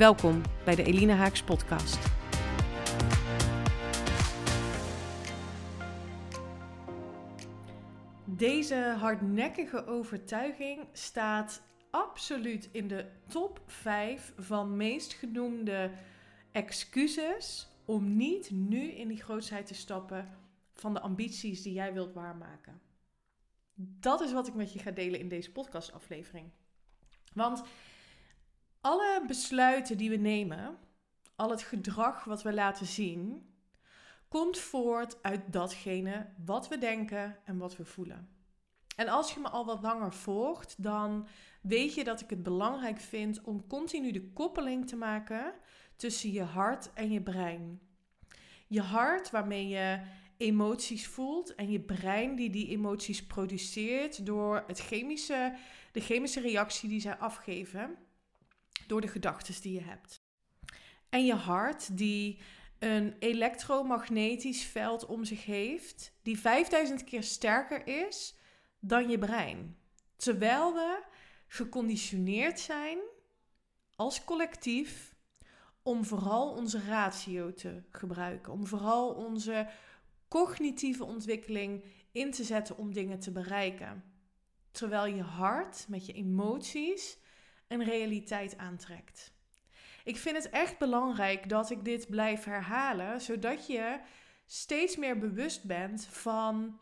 Welkom bij de Elina Haaks podcast. Deze hardnekkige overtuiging staat absoluut in de top 5 van meest genoemde excuses om niet nu in die grootheid te stappen van de ambities die jij wilt waarmaken. Dat is wat ik met je ga delen in deze podcastaflevering. Want alle besluiten die we nemen, al het gedrag wat we laten zien, komt voort uit datgene wat we denken en wat we voelen. En als je me al wat langer volgt, dan weet je dat ik het belangrijk vind om continu de koppeling te maken tussen je hart en je brein. Je hart waarmee je emoties voelt en je brein die die emoties produceert door het chemische, de chemische reactie die zij afgeven door de gedachten die je hebt. En je hart, die een elektromagnetisch veld om zich heeft, die 5000 keer sterker is dan je brein. Terwijl we geconditioneerd zijn als collectief om vooral onze ratio te gebruiken, om vooral onze cognitieve ontwikkeling in te zetten om dingen te bereiken. Terwijl je hart met je emoties een realiteit aantrekt. Ik vind het echt belangrijk dat ik dit blijf herhalen, zodat je steeds meer bewust bent van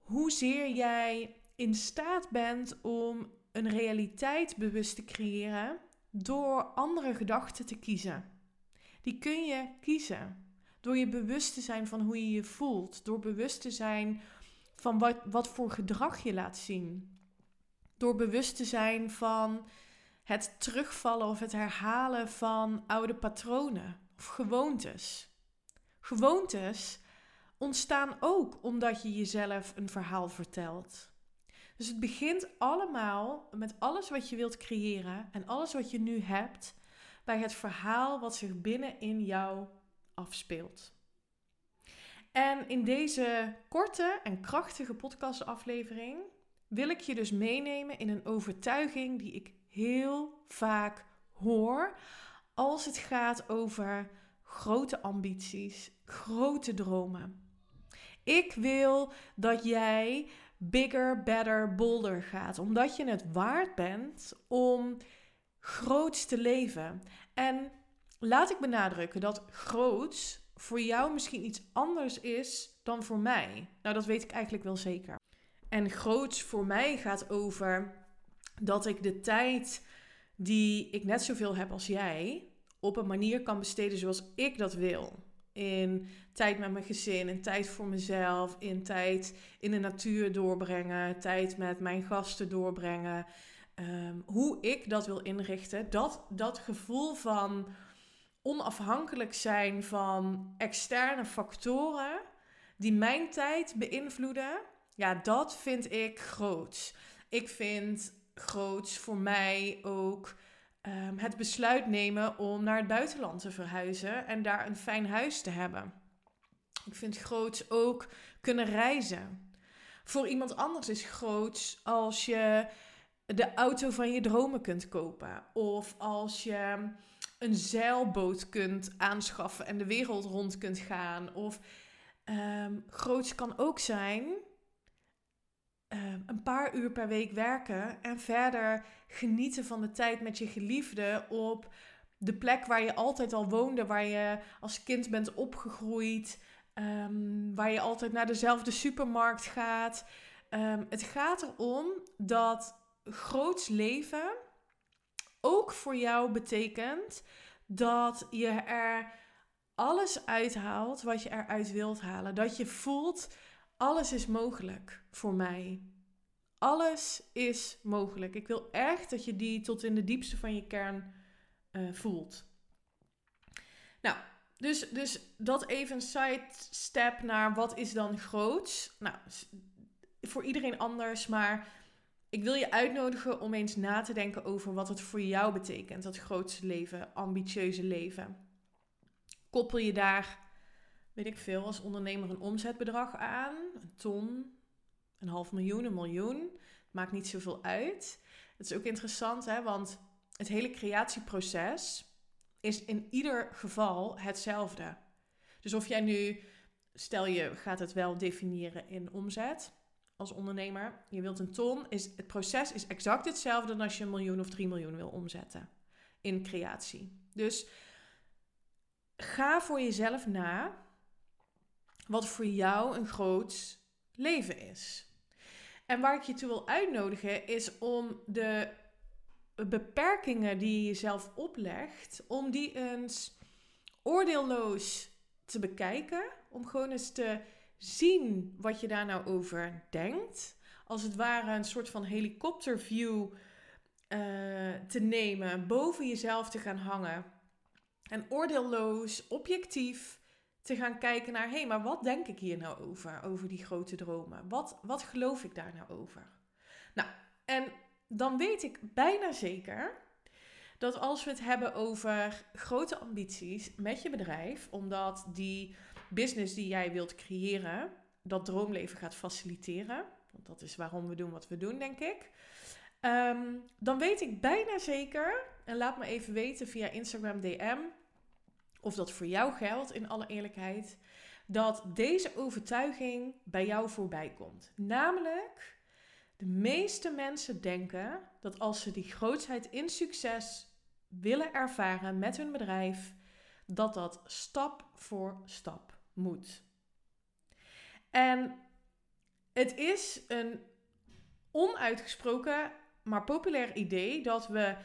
hoezeer jij in staat bent om een realiteit bewust te creëren door andere gedachten te kiezen. Die kun je kiezen door je bewust te zijn van hoe je je voelt, door bewust te zijn van wat, wat voor gedrag je laat zien. Door bewust te zijn van het terugvallen of het herhalen van oude patronen of gewoontes. Gewoontes ontstaan ook omdat je jezelf een verhaal vertelt. Dus het begint allemaal met alles wat je wilt creëren en alles wat je nu hebt bij het verhaal wat zich binnen in jou afspeelt. En in deze korte en krachtige podcastaflevering wil ik je dus meenemen in een overtuiging die ik heel vaak hoor als het gaat over grote ambities, grote dromen. Ik wil dat jij bigger, better, bolder gaat, omdat je het waard bent om groots te leven. En laat ik benadrukken dat groots voor jou misschien iets anders is dan voor mij. Nou, dat weet ik eigenlijk wel zeker. En groots voor mij gaat over dat ik de tijd die ik net zoveel heb als jij, op een manier kan besteden zoals ik dat wil. In tijd met mijn gezin, in tijd voor mezelf, in tijd in de natuur doorbrengen, tijd met mijn gasten doorbrengen. Ehm, hoe ik dat wil inrichten, dat, dat gevoel van onafhankelijk zijn van externe factoren die mijn tijd beïnvloeden, ja, dat vind ik groot. Ik vind groots voor mij ook ehm, het besluit nemen om naar het buitenland te verhuizen en daar een fijn huis te hebben. Ik vind groots ook kunnen reizen. Voor iemand anders is groots als je de auto van je dromen kunt kopen. Of als je een zeilboot kunt aanschaffen en de wereld rond kunt gaan. Of um, groots kan ook zijn een paar uur per week werken en verder genieten van de tijd met je geliefde op de plek waar je altijd al woonde, waar je als kind bent opgegroeid, ehm, waar je altijd naar dezelfde supermarkt gaat. Ehm, het gaat erom dat groots leven ook voor jou betekent dat je er alles uithaalt wat je eruit wilt halen. Dat je voelt alles is mogelijk voor mij. Alles is mogelijk. Ik wil echt dat je die tot in de diepste van je kern uh, voelt. Nou, dus, dus dat even sidestep naar wat is dan groots. Nou, voor iedereen anders, maar ik wil je uitnodigen om eens na te denken over wat het voor jou betekent, dat grootste leven, ambitieuze leven. Koppel je daar, weet ik veel, als ondernemer een omzetbedrag aan, een ton, een half miljoen, een miljoen, maakt niet zoveel uit. Het is ook interessant, hè, want het hele creatieproces is in ieder geval hetzelfde. Dus of jij nu, stel je gaat het wel definiëren in omzet als ondernemer, je wilt een ton, is, het proces is exact hetzelfde dan als je een miljoen of drie miljoen wil omzetten in creatie. Dus ga voor jezelf na wat voor jou een groot leven is. En waar ik je toe wil uitnodigen is om de beperkingen die je jezelf oplegt, om die eens oordeelloos te bekijken. Om gewoon eens te zien wat je daar nou over denkt. Als het ware een soort van helikopterview uh, te nemen, boven jezelf te gaan hangen. En oordeelloos, objectief te gaan kijken naar, hé, maar wat denk ik hier nou over, over die grote dromen? Wat, wat geloof ik daar nou over? Nou, en dan weet ik bijna zeker dat als we het hebben over grote ambities met je bedrijf, omdat die business die jij wilt creëren, dat droomleven gaat faciliteren. Want dat is waarom we doen wat we doen, denk ik. Ehm, dan weet ik bijna zeker, en laat me even weten via Instagram DM, of dat voor jou geldt, in alle eerlijkheid, dat deze overtuiging bij jou voorbij komt. Namelijk, de meeste mensen denken dat als ze die grootheid in succes willen ervaren met hun bedrijf, dat dat stap voor stap moet. En het is een onuitgesproken, maar populair idee dat we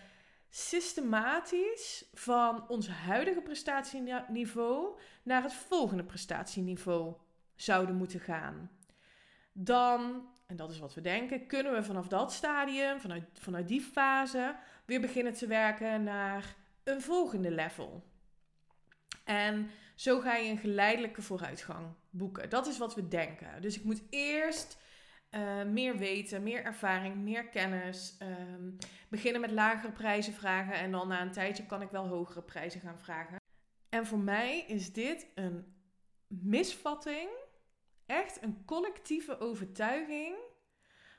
systematisch van ons huidige prestatieniveau naar het volgende prestatieniveau zouden moeten gaan. Dan, en dat is wat we denken, kunnen we vanaf dat stadium, vanuit, vanuit die fase, weer beginnen te werken naar een volgende level. En zo ga je een geleidelijke vooruitgang boeken. Dat is wat we denken. Dus ik moet eerst uh, meer weten, meer ervaring, meer kennis. Um, beginnen met lagere prijzen vragen en dan na een tijdje kan ik wel hogere prijzen gaan vragen. En voor mij is dit een misvatting, echt een collectieve overtuiging,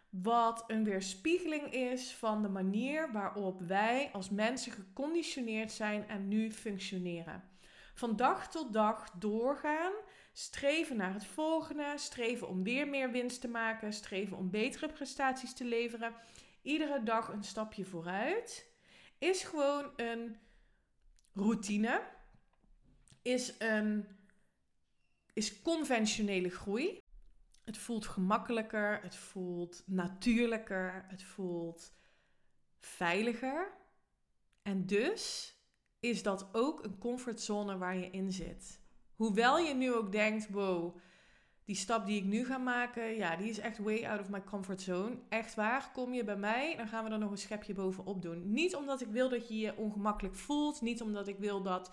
wat een weerspiegeling is van de manier waarop wij als mensen geconditioneerd zijn en nu functioneren. Van dag tot dag doorgaan Streven naar het volgende, streven om weer meer winst te maken, streven om betere prestaties te leveren. Iedere dag een stapje vooruit is gewoon een routine, is een is conventionele groei. Het voelt gemakkelijker, het voelt natuurlijker, het voelt veiliger. En dus is dat ook een comfortzone waar je in zit. Hoewel je nu ook denkt, wow, die stap die ik nu ga maken, ja, die is echt way out of my comfort zone. Echt waar, kom je bij mij, dan gaan we er nog een schepje bovenop doen. Niet omdat ik wil dat je je ongemakkelijk voelt, niet omdat ik wil dat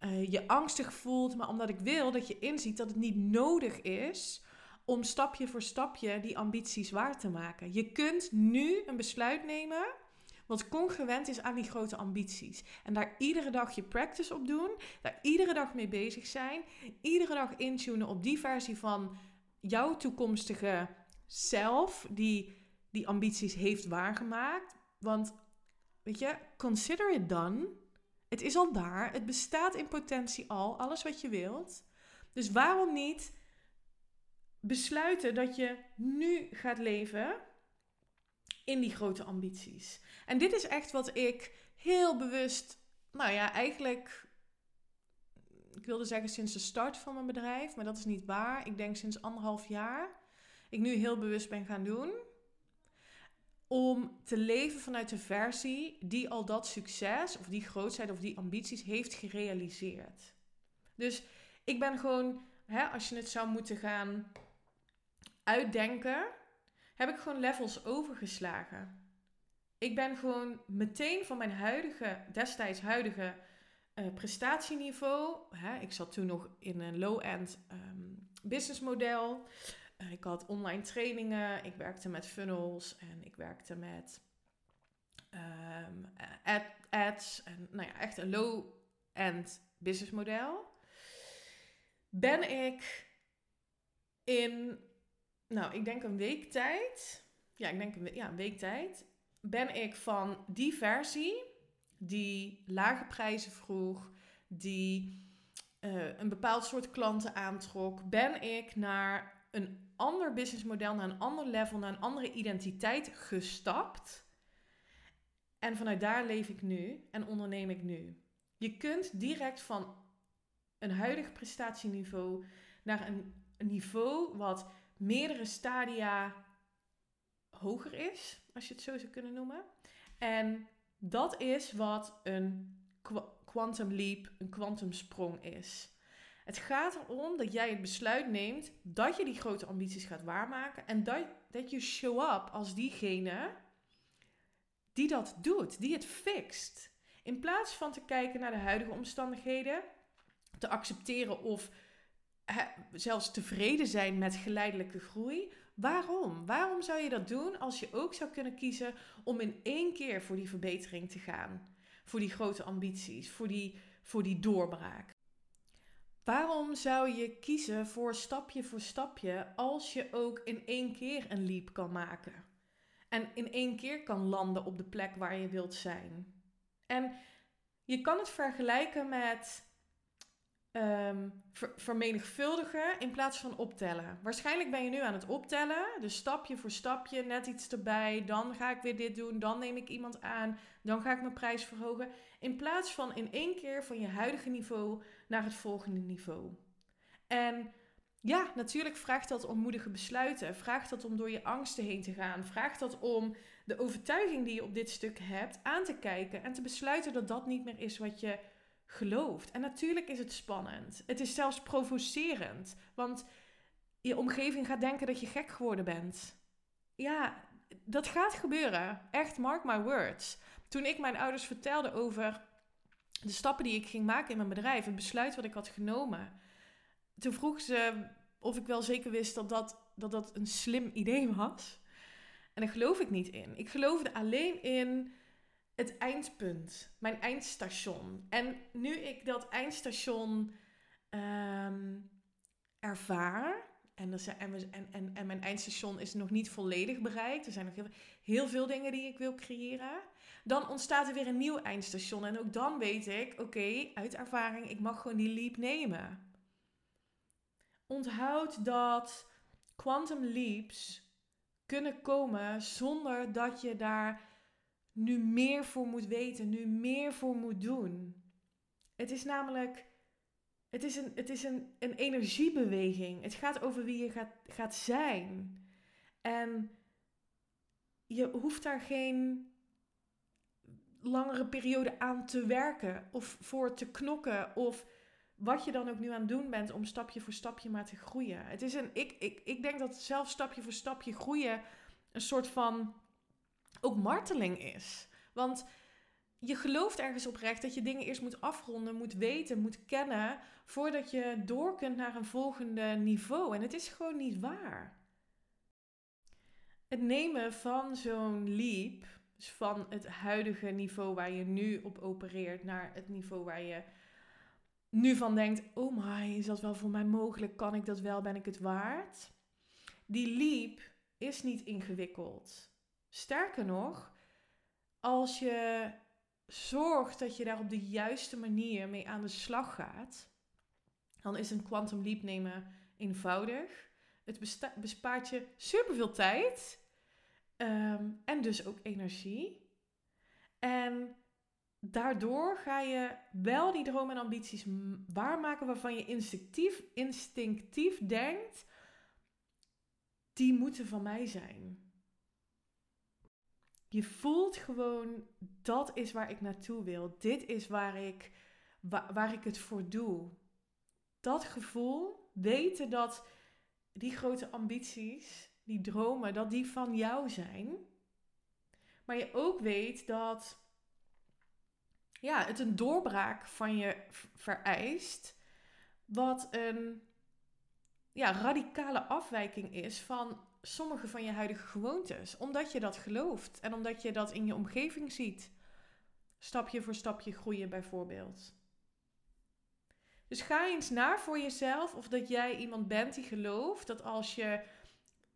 uh, je angstig voelt, maar omdat ik wil dat je inziet dat het niet nodig is om stapje voor stapje die ambities waar te maken. Je kunt nu een besluit nemen wat congruent is aan die grote ambities. En daar iedere dag je practice op doen. Daar iedere dag mee bezig zijn. Iedere dag intunen op die versie van jouw toekomstige zelf. Die die ambities heeft waargemaakt. Want weet je, consider it done. Het is al daar. Het bestaat in potentie al. Alles wat je wilt. Dus waarom niet besluiten dat je nu gaat leven in die grote ambities. En dit is echt wat ik heel bewust, nou ja, eigenlijk, ik wilde zeggen sinds de start van mijn bedrijf, maar dat is niet waar. Ik denk sinds anderhalf jaar, ik nu heel bewust ben gaan doen. Om te leven vanuit de versie die al dat succes of die grootheid of die ambities heeft gerealiseerd. Dus ik ben gewoon, hè, als je het zou moeten gaan uitdenken, heb ik gewoon levels overgeslagen. Ik ben gewoon meteen van mijn huidige, destijds huidige uh, prestatieniveau. Hè, ik zat toen nog in een low-end um, businessmodel. Uh, ik had online trainingen, ik werkte met funnels en ik werkte met um, ad, ads. En nou ja, echt een low-end businessmodel. Ben ik in, nou, ik denk een week tijd. Ja, ik denk een, ja, een week tijd. Ben ik van die versie die lage prijzen vroeg, die uh, een bepaald soort klanten aantrok, ben ik naar een ander businessmodel, naar een ander level, naar een andere identiteit gestapt. En vanuit daar leef ik nu en onderneem ik nu. Je kunt direct van een huidig prestatieniveau naar een, niveau wat meerdere stadia hoger is, als je het zo zou kunnen noemen. En dat is wat een quantum leap, een kwantumsprong is. Het gaat erom dat jij het besluit neemt dat je die grote ambities gaat waarmaken en dat, dat je show up als diegene die dat doet, die het fixt. In plaats van te kijken naar de huidige omstandigheden, te accepteren of zelfs tevreden zijn met geleidelijke groei. Waarom? Waarom zou je dat doen als je ook zou kunnen kiezen om in één keer voor die verbetering te gaan? Voor die grote ambities, voor die, voor die doorbraak. Waarom zou je kiezen voor stapje voor stapje als je ook in één keer een leap kan maken? En in één keer kan landen op de plek waar je wilt zijn. En je kan het vergelijken met um, vermenigvuldigen in plaats van optellen. Waarschijnlijk ben je nu aan het optellen, dus stapje voor stapje, net iets erbij. Dan ga ik weer dit doen, dan neem ik iemand aan, dan ga ik mijn prijs verhogen. In plaats van in één keer van je huidige niveau naar het volgende niveau. En ja, natuurlijk vraagt dat om moedige besluiten. Vraagt dat om door je angsten heen te gaan. Vraagt dat om de overtuiging die je op dit stuk hebt aan te kijken en te besluiten dat dat niet meer is wat je gelooft. En natuurlijk is het spannend. Het is zelfs provocerend. Want je omgeving gaat denken dat je gek geworden bent. Ja, dat gaat gebeuren. Echt, mark my words. Toen ik mijn ouders vertelde over de stappen die ik ging maken in mijn bedrijf, het besluit wat ik had genomen, toen vroeg ze of ik wel zeker wist dat dat, dat, dat een slim idee was. En daar geloof ik niet in. Ik geloofde alleen in het eindpunt, mijn eindstation. En nu ik dat eindstation ehm, ervaar, en, en, en, en, mijn eindstation is nog niet volledig bereikt, er zijn nog heel, heel veel dingen die ik wil creëren, dan ontstaat er weer een nieuw eindstation. En ook dan weet ik, oké, uit ervaring, ik mag gewoon die leap nemen. Onthoud dat quantum leaps kunnen komen zonder dat je daar nu meer voor moet weten, nu meer voor moet doen. Het is namelijk, het is een, het is een, een energiebeweging. Het gaat over wie je gaat, gaat zijn. En je hoeft daar geen langere periode aan te werken of voor te knokken of wat je dan ook nu aan het doen bent om stapje voor stapje maar te groeien. Het is een, ik, ik, ik denk dat zelf stapje voor stapje groeien een soort van ook marteling is. Want je gelooft ergens oprecht dat je dingen eerst moet afronden, moet weten, moet kennen, voordat je door kunt naar een volgende niveau. En het is gewoon niet waar. Het nemen van zo'n leap, dus van het huidige niveau waar je nu op opereert, naar het niveau waar je nu van denkt: oh my, is dat wel voor mij mogelijk? Kan ik dat wel? Ben ik het waard? Die leap is niet ingewikkeld. Sterker nog, als je zorgt dat je daar op de juiste manier mee aan de slag gaat, dan is een quantum leap nemen eenvoudig. Het bespaart je superveel tijd ehm, en dus ook energie. En daardoor ga je wel die dromen en ambities waarmaken waarvan je instinctief, instinctief denkt, die moeten van mij zijn. Je voelt gewoon, dat is waar ik naartoe wil. Dit is waar ik, waar, waar ik het voor doe. Dat gevoel, weten dat die grote ambities, die dromen, dat die van jou zijn. Maar je ook weet dat ja, het een doorbraak van je vereist. Wat een ja, radicale afwijking is van sommige van je huidige gewoontes. Omdat je dat gelooft en omdat je dat in je omgeving ziet. Stapje voor stapje groeien bijvoorbeeld. Dus ga eens na voor jezelf of dat jij iemand bent die gelooft dat als je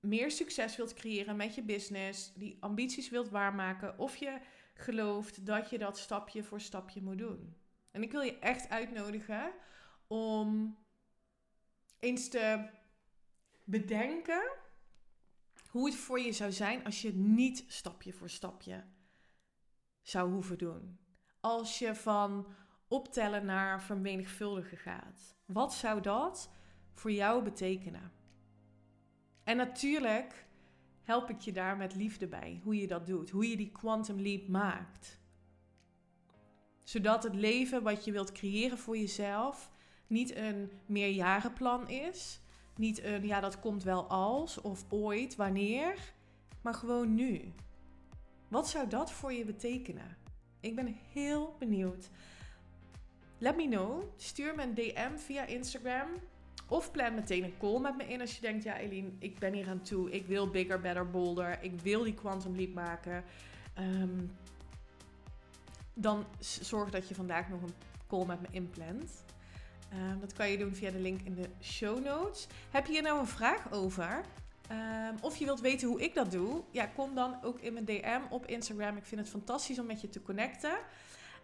meer succes wilt creëren met je business, die ambities wilt waarmaken, of je gelooft dat je dat stapje voor stapje moet doen. En ik wil je echt uitnodigen om eens te bedenken hoe het voor je zou zijn als je niet stapje voor stapje zou hoeven doen. Als je van optellen naar vermenigvuldigen gaat. Wat zou dat voor jou betekenen? En natuurlijk help ik je daar met liefde bij, hoe je dat doet, hoe je die quantum leap maakt. Zodat het leven wat je wilt creëren voor jezelf niet een meerjarenplan is, niet een ja dat komt wel als of ooit, wanneer, maar gewoon nu. Wat zou dat voor je betekenen? Ik ben heel benieuwd. Let me know. Stuur me een DM via Instagram. Of plan meteen een call met me in als je denkt, ja Eline, ik ben hier aan toe. Ik wil bigger, better, bolder. Ik wil die quantum leap maken. Ehm, dan zorg dat je vandaag nog een call met me inplant. Um, dat kan je doen via de link in de show notes. Heb je hier nou een vraag over? Um, of je wilt weten hoe ik dat doe? Ja, kom dan ook in mijn DM op Instagram. Ik vind het fantastisch om met je te connecten.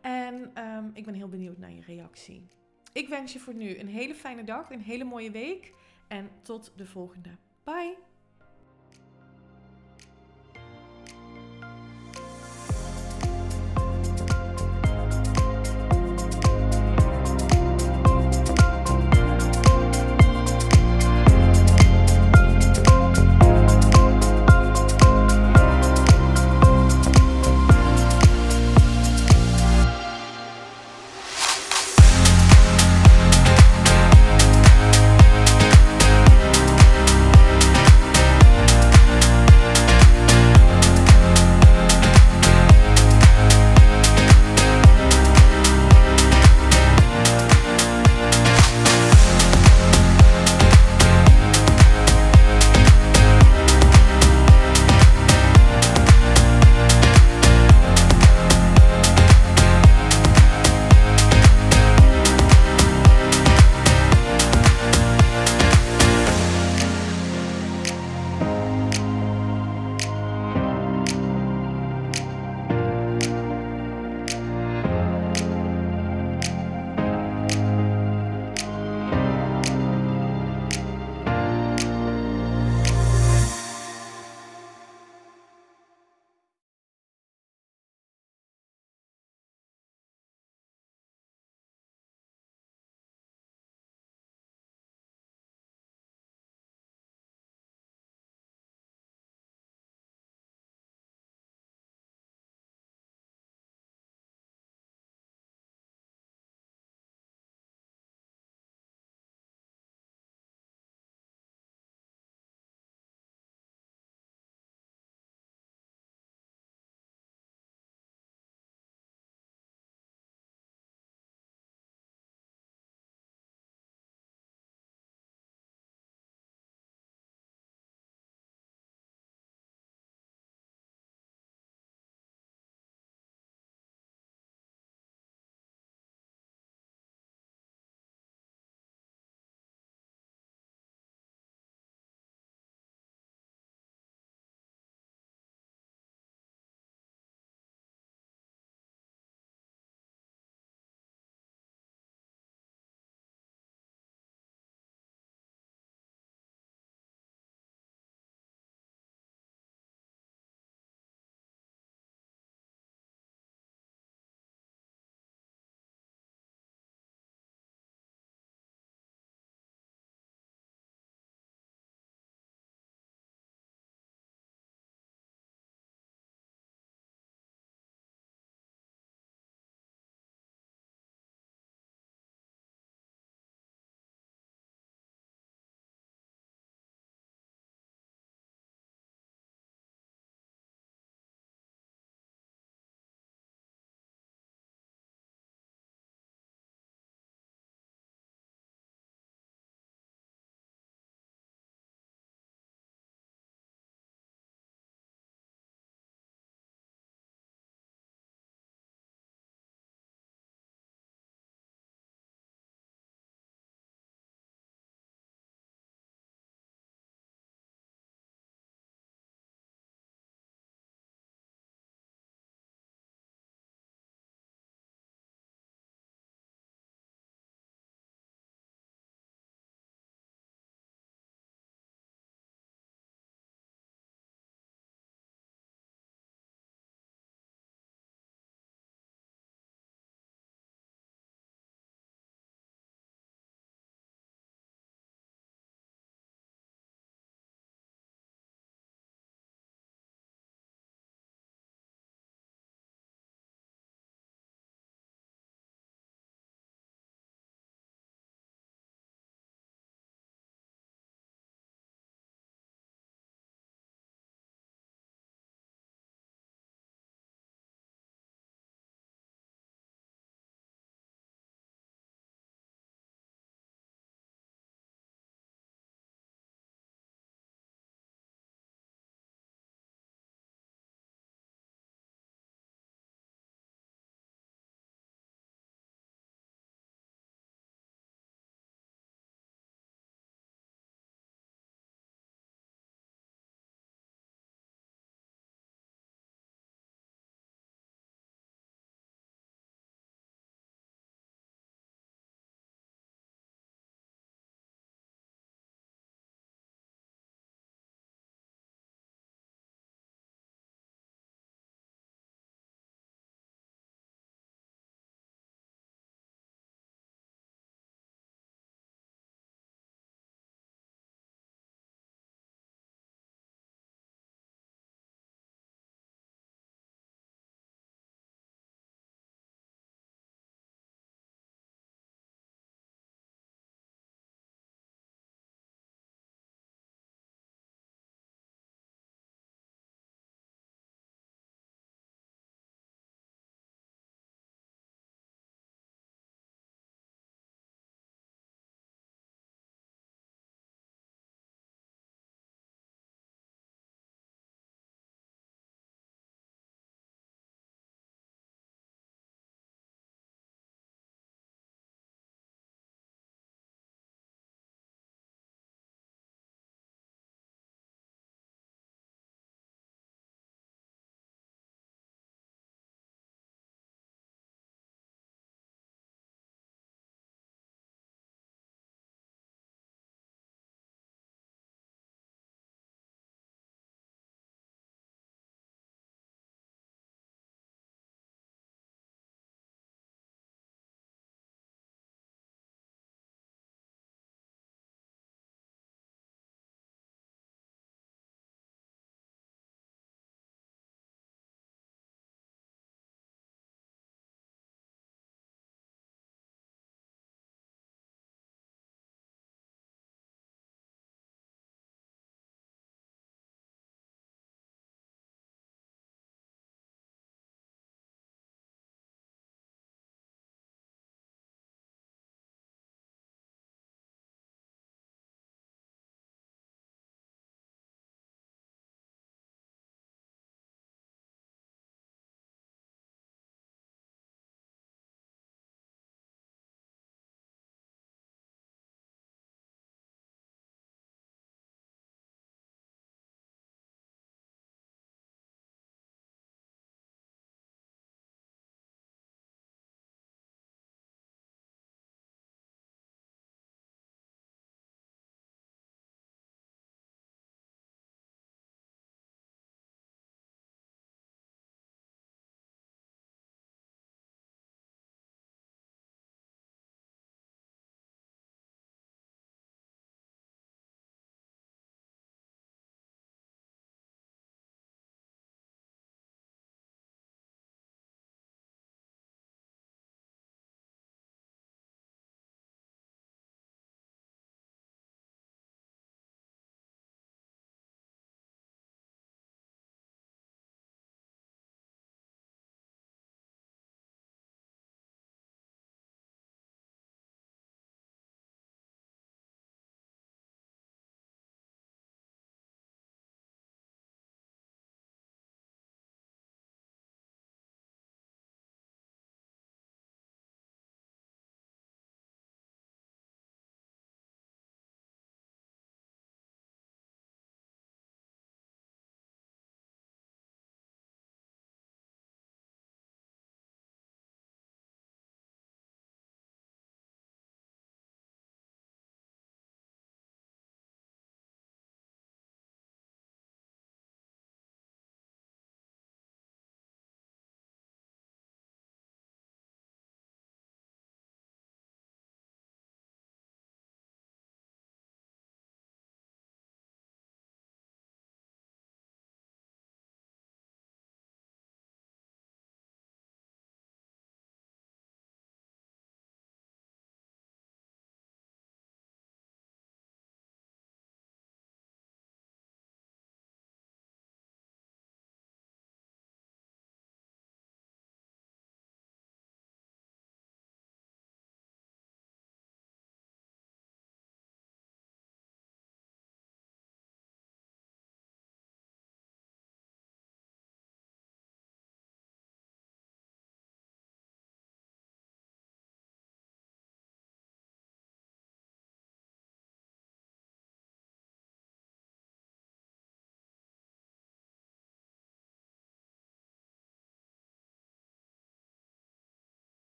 En um, ik ben heel benieuwd naar je reactie. Ik wens je voor nu een hele fijne dag, een hele mooie week en tot de volgende. Bye!